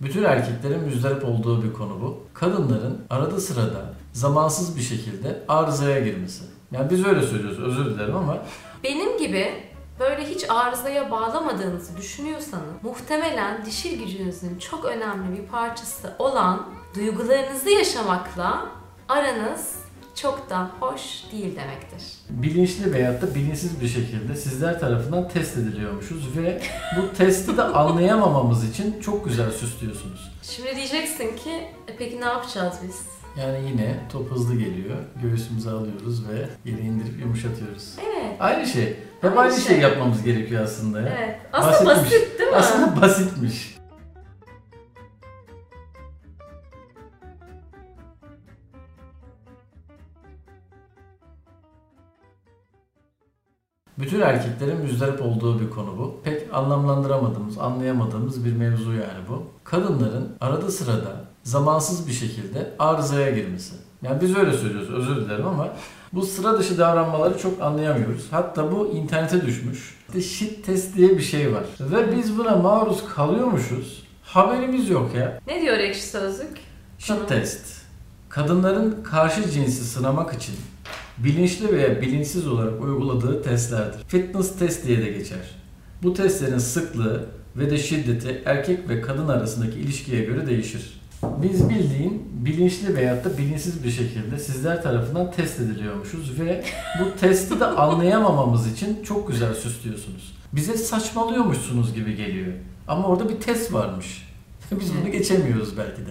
Bütün erkeklerin müzdarip olduğu bir konu bu. Kadınların arada sırada zamansız bir şekilde arızaya girmesi. Yani biz öyle söylüyoruz özür dilerim ama Benim gibi böyle hiç arızaya bağlamadığınızı düşünüyorsanız muhtemelen dişil gücünüzün çok önemli bir parçası olan duygularınızı yaşamakla aranız çok da hoş değil demektir. bilinçli veyahut da bilinçsiz bir şekilde sizler tarafından test ediliyormuşuz ve bu testi de anlayamamamız için çok güzel süslüyorsunuz. Şimdi diyeceksin ki e peki ne yapacağız biz? Yani yine top hızlı geliyor. Göğsümüze alıyoruz ve yere indirip yumuşatıyoruz. Evet. Aynı şey. Hep Aynı aynı, şey. şey. yapmamız gerekiyor aslında. Evet. Aslında Basitmiş. basit değil mi? Aslında basitmiş. Bütün erkeklerin müzdarip olduğu bir konu bu. Pek anlamlandıramadığımız, anlayamadığımız bir mevzu yani bu. Kadınların arada sırada zamansız bir şekilde arızaya girmesi. Yani biz öyle söylüyoruz, özür dilerim ama bu sıra dışı davranmaları çok anlayamıyoruz. Hatta bu internete düşmüş. İşte shit test diye bir şey var. Ve biz buna maruz kalıyormuşuz. Haberimiz yok ya. Ne diyor ekşi sözlük? Shit test. Kadınların karşı cinsi sınamak için bilinçli veya bilinçsiz olarak uyguladığı testlerdir. Fitness test diye de geçer. Bu testlerin sıklığı ve de şiddeti erkek ve kadın arasındaki ilişkiye göre değişir. Biz bildiğin bilinçli veyahut da bilinçsiz bir şekilde sizler tarafından test ediliyormuşuz ve bu testi de anlayamamamız için çok güzel süslüyorsunuz. Bize saçmalıyormuşsunuz gibi geliyor. Ama orada bir test varmış. Biz bunu geçemiyoruz belki de.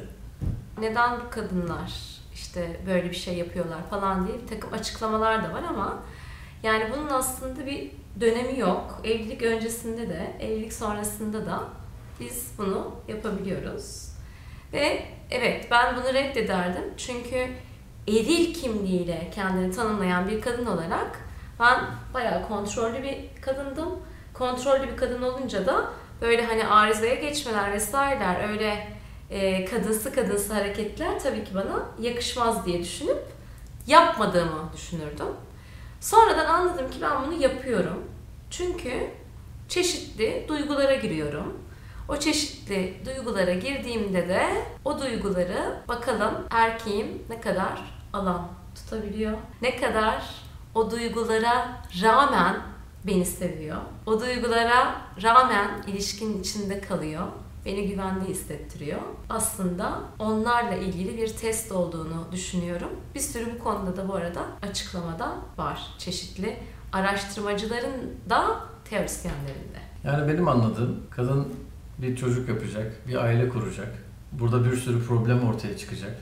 Neden bu kadınlar işte böyle bir şey yapıyorlar falan diye bir takım açıklamalar da var ama yani bunun aslında bir dönemi yok. Evlilik öncesinde de, evlilik sonrasında da biz bunu yapabiliyoruz. Ve evet ben bunu reddederdim. Çünkü eril kimliğiyle kendini tanımlayan bir kadın olarak ben bayağı kontrollü bir kadındım. Kontrollü bir kadın olunca da böyle hani arızaya geçmeler vesaireler öyle e, kadınsı kadınsı hareketler tabii ki bana yakışmaz diye düşünüp yapmadığımı düşünürdüm. Sonradan anladım ki ben bunu yapıyorum. Çünkü çeşitli duygulara giriyorum. O çeşitli duygulara girdiğimde de o duyguları bakalım erkeğim ne kadar alan tutabiliyor. Ne kadar o duygulara rağmen beni seviyor. O duygulara rağmen ilişkinin içinde kalıyor. Beni güvende hissettiriyor. Aslında onlarla ilgili bir test olduğunu düşünüyorum. Bir sürü bu konuda da bu arada açıklamada var. Çeşitli araştırmacıların da teorisyenlerin de. Yani benim anladığım kadın bir çocuk yapacak, bir aile kuracak. Burada bir sürü problem ortaya çıkacak.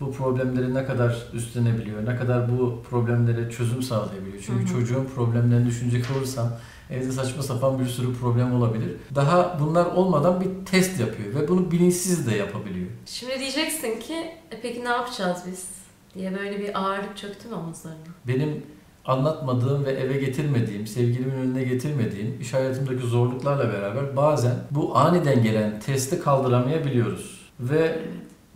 Bu problemleri ne kadar üstlenebiliyor, ne kadar bu problemlere çözüm sağlayabiliyor. Çünkü Hı hı. çocuğun problemlerini düşünecek olursam evde saçma sapan bir sürü problem olabilir. Daha bunlar olmadan bir test yapıyor ve bunu bilinçsiz de yapabiliyor. Şimdi diyeceksin ki e peki ne yapacağız biz? diye böyle bir ağırlık çöktü mü omuzlarına? Benim anlatmadığım ve eve getirmediğim, sevgilimin önüne getirmediğim iş hayatımdaki zorluklarla beraber bazen bu aniden gelen testi kaldıramayabiliyoruz. Ve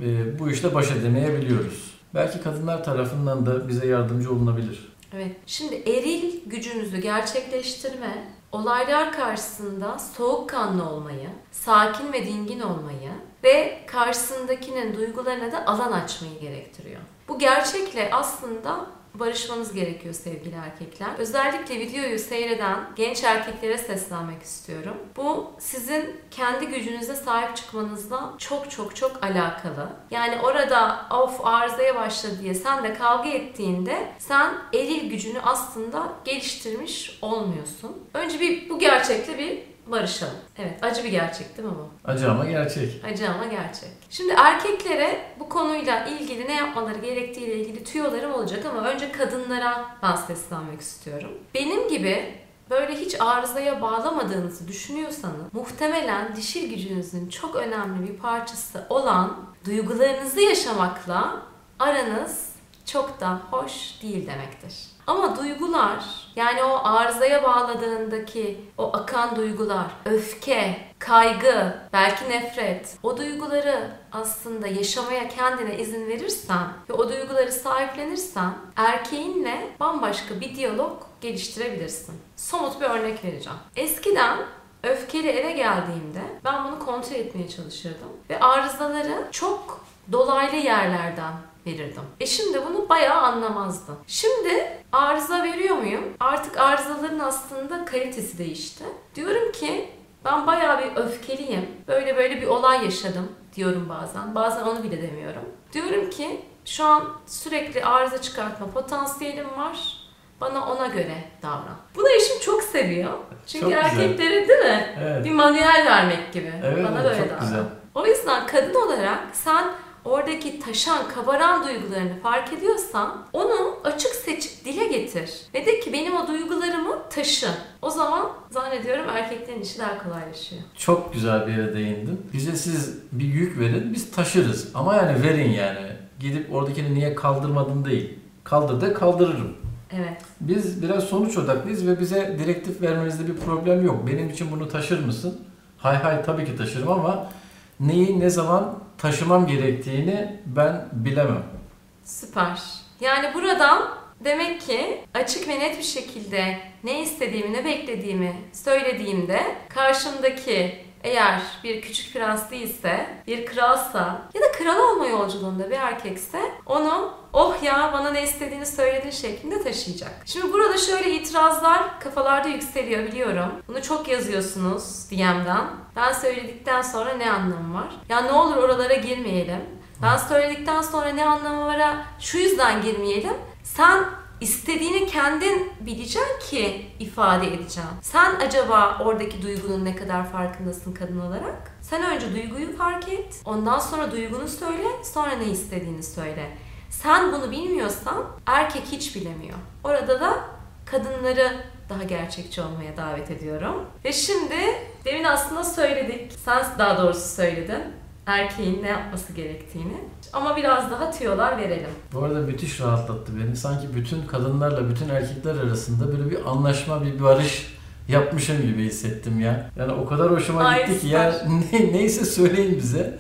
e, bu işle baş edemeyebiliyoruz. Belki kadınlar tarafından da bize yardımcı olunabilir. Evet. Şimdi eril gücünüzü gerçekleştirme, olaylar karşısında soğukkanlı olmayı, sakin ve dingin olmayı ve karşısındakinin duygularına da alan açmayı gerektiriyor. Bu gerçekle aslında barışmanız gerekiyor sevgili erkekler. Özellikle videoyu seyreden genç erkeklere seslenmek istiyorum. Bu sizin kendi gücünüze sahip çıkmanızla çok çok çok alakalı. Yani orada of arızaya başladı diye sen de kavga ettiğinde sen eril gücünü aslında geliştirmiş olmuyorsun. Önce bir bu gerçekle bir barışalım. Evet acı bir gerçek değil mi bu? Acı ama gerçek. Acı ama gerçek. Şimdi erkeklere bu konuyla ilgili ne yapmaları gerektiğiyle ilgili tüyolarım olacak ama önce kadınlara ben seslenmek istiyorum. Benim gibi böyle hiç arızaya bağlamadığınızı düşünüyorsanız muhtemelen dişil gücünüzün çok önemli bir parçası olan duygularınızı yaşamakla aranız çok da hoş değil demektir. Ama duygular yani o arızaya bağladığındaki o akan duygular, öfke, kaygı, belki nefret, o duyguları aslında yaşamaya kendine izin verirsen ve o duyguları sahiplenirsen erkeğinle bambaşka bir diyalog geliştirebilirsin. Somut bir örnek vereceğim. Eskiden öfkeli eve geldiğimde ben bunu kontrol etmeye çalışırdım. Ve arızaları çok dolaylı yerlerden verirdim. E şimdi bunu bayağı anlamazdı. Şimdi arıza veriyor muyum? Artık arızaların aslında kalitesi değişti. Diyorum ki ben bayağı bir öfkeliyim. Böyle böyle bir olay yaşadım diyorum bazen. Bazen onu bile demiyorum. Diyorum ki şu an sürekli arıza çıkartma potansiyelim var. Bana ona göre davran. Bunu eşim çok seviyor. Çünkü Çok güzel. erkeklerin değil mi? Evet. Bir manuel vermek gibi. Evet, Bana evet, böyle çok davran. güzel. O yüzden kadın olarak sen oradaki taşan, kabaran duygularını fark ediyorsan onu açık seçik dile getir. Ve de ki benim o duygularımı taşı. O zaman zannediyorum erkeklerin işi daha kolaylaşıyor. Çok güzel bir yere değindin. Bize siz bir yük verin, biz taşırız. Ama yani verin yani. Gidip oradakini niye kaldırmadın değil. Kaldır de kaldırırım. Evet. Biz biraz sonuç odaklıyız ve bize direktif vermenizde bir problem yok. Benim için bunu taşır mısın? Hay hay tabii ki taşırım ama neyi ne zaman taşımam gerektiğini ben bilemem. Süper. Yani buradan demek ki açık ve net bir şekilde ne istediğimi, ne beklediğimi söylediğimde karşımdaki eğer bir küçük prens değilse, bir kralsa ya da kral olma yolculuğunda bir erkekse onu oh ya bana ne istediğini söyledin şeklinde taşıyacak. Şimdi burada şöyle itirazlar kafalarda yükseliyor biliyorum. Bunu çok yazıyorsunuz DM'den. Ben söyledikten sonra ne anlamı var? Ya ne olur oralara girmeyelim. Ben söyledikten sonra ne anlamı var? Şu yüzden girmeyelim. Sen istediğini kendin bileceksin ki ifade edeceğim. Sen acaba oradaki duygunun ne kadar farkındasın kadın olarak? Sen önce duyguyu fark et. Ondan sonra duygunu söyle. Sonra ne istediğini söyle. Sen bunu bilmiyorsan erkek hiç bilemiyor. Orada da kadınları daha gerçekçi olmaya davet ediyorum. Ve şimdi demin aslında söyledik. Sen daha doğrusu söyledin erkeğin ne yapması gerektiğini. Ama biraz daha tüyolar verelim. Bu arada müthiş rahatlattı beni. Sanki bütün kadınlarla bütün erkekler arasında böyle bir anlaşma, bir barış yapmışım gibi hissettim ya. Yani o kadar hoşuma Ay, gitti ki ya ne, neyse söyleyin bize.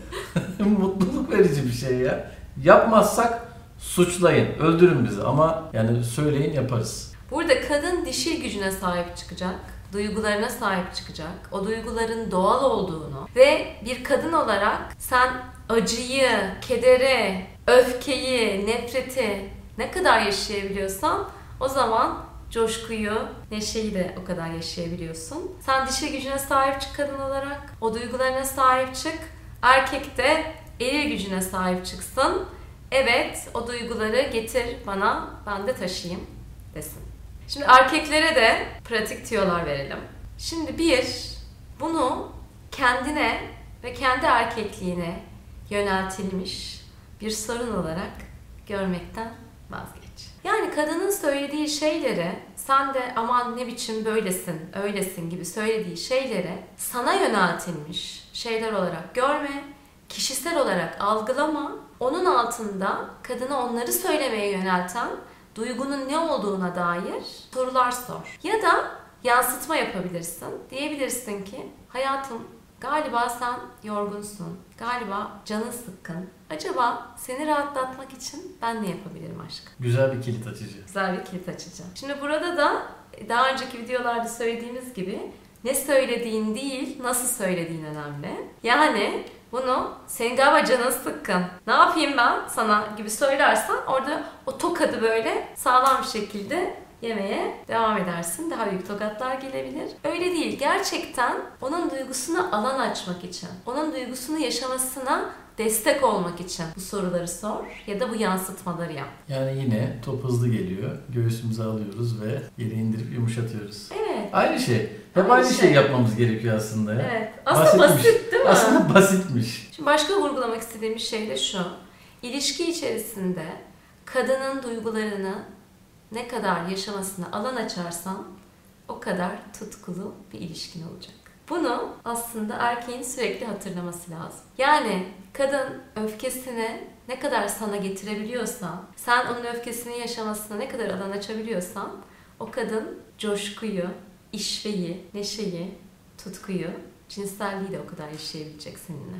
Mutluluk verici bir şey ya. Yapmazsak suçlayın, öldürün bizi ama yani söyleyin yaparız. Burada kadın dişil gücüne sahip çıkacak, duygularına sahip çıkacak, o duyguların doğal olduğunu ve bir kadın olarak sen acıyı, kederi, öfkeyi, nefreti ne kadar yaşayabiliyorsan o zaman coşkuyu, neşeyi de o kadar yaşayabiliyorsun. Sen dişil gücüne sahip çık kadın olarak, o duygularına sahip çık. Erkek de eril gücüne sahip çıksın. Evet, o duyguları getir bana, ben de taşıyayım desin. Şimdi erkeklere de pratik tüyolar verelim. Şimdi bir, bunu kendine ve kendi erkekliğine yöneltilmiş bir sorun olarak görmekten vazgeç. Yani kadının söylediği şeyleri sen de aman ne biçim böylesin, öylesin gibi söylediği şeyleri sana yöneltilmiş şeyler olarak görme, kişisel olarak algılama, onun altında kadına onları söylemeye yönelten duygunun ne olduğuna dair sorular sor. Ya da yansıtma yapabilirsin. Diyebilirsin ki hayatım galiba sen yorgunsun. Galiba canın sıkkın. Acaba seni rahatlatmak için ben ne yapabilirim aşkım? Güzel bir kilit açıcı. Güzel bir kilit açacağım. Şimdi burada da daha önceki videolarda söylediğimiz gibi ne söylediğin değil, nasıl söylediğin önemli. Yani bunu senin galiba canın sıkkın. Ne yapayım ben sana gibi söylersen orada o tokadı böyle sağlam bir şekilde yemeye devam edersin. Daha büyük tokatlar gelebilir. Öyle değil. Gerçekten onun duygusuna alan açmak için, onun duygusunu yaşamasına destek olmak için bu soruları sor ya da bu yansıtmaları yap. Yani yine top hızlı geliyor. Göğsümüze alıyoruz ve yere indirip yumuşatıyoruz. Evet. Aynı şey. Hep Aynı şey. şey. yapmamız gerekiyor aslında ya. Evet. Aslında Basitmiş. basit değil mi? Aslında basitmiş. Şimdi başka vurgulamak istediğim bir şey de şu. İlişki içerisinde kadının duygularını ne kadar yaşamasına alan açarsan o kadar tutkulu bir ilişkin olacak. Bunu aslında erkeğin sürekli hatırlaması lazım. Yani kadın öfkesini ne kadar sana getirebiliyorsan, sen onun öfkesini yaşamasına ne kadar alan açabiliyorsan, o kadın coşkuyu, işveyi, neşeyi, tutkuyu, cinselliği de o kadar yaşayabilecek seninle.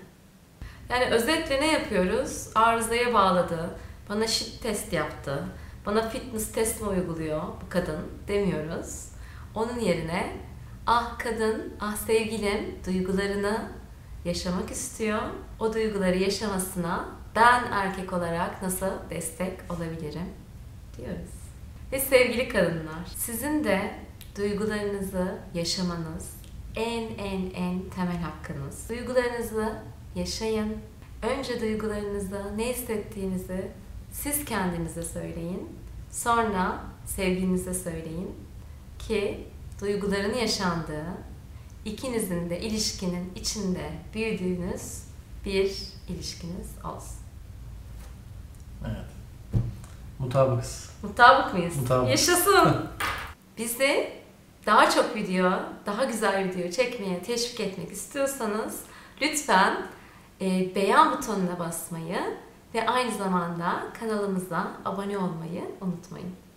Yani özetle ne yapıyoruz? Arızaya bağladı, bana shit test yaptı, bana fitness test mi uyguluyor bu kadın demiyoruz. Onun yerine Ah kadın, ah sevgilim duygularını yaşamak istiyor. O duyguları yaşamasına ben erkek olarak nasıl destek olabilirim diyoruz. Ve sevgili kadınlar, sizin de duygularınızı yaşamanız en en en temel hakkınız. Duygularınızı yaşayın. Önce duygularınızı, ne hissettiğinizi siz kendinize söyleyin. Sonra sevginize söyleyin ki duyguların yaşandığı, ikinizin de ilişkinin içinde büyüdüğünüz bir ilişkiniz olsun. Evet. Mutabıkız. Mutabık mıyız? Mutabık. Yaşasın! Bizi daha çok video, daha güzel video çekmeye teşvik etmek istiyorsanız lütfen e, beğen butonuna basmayı ve aynı zamanda kanalımıza abone olmayı unutmayın.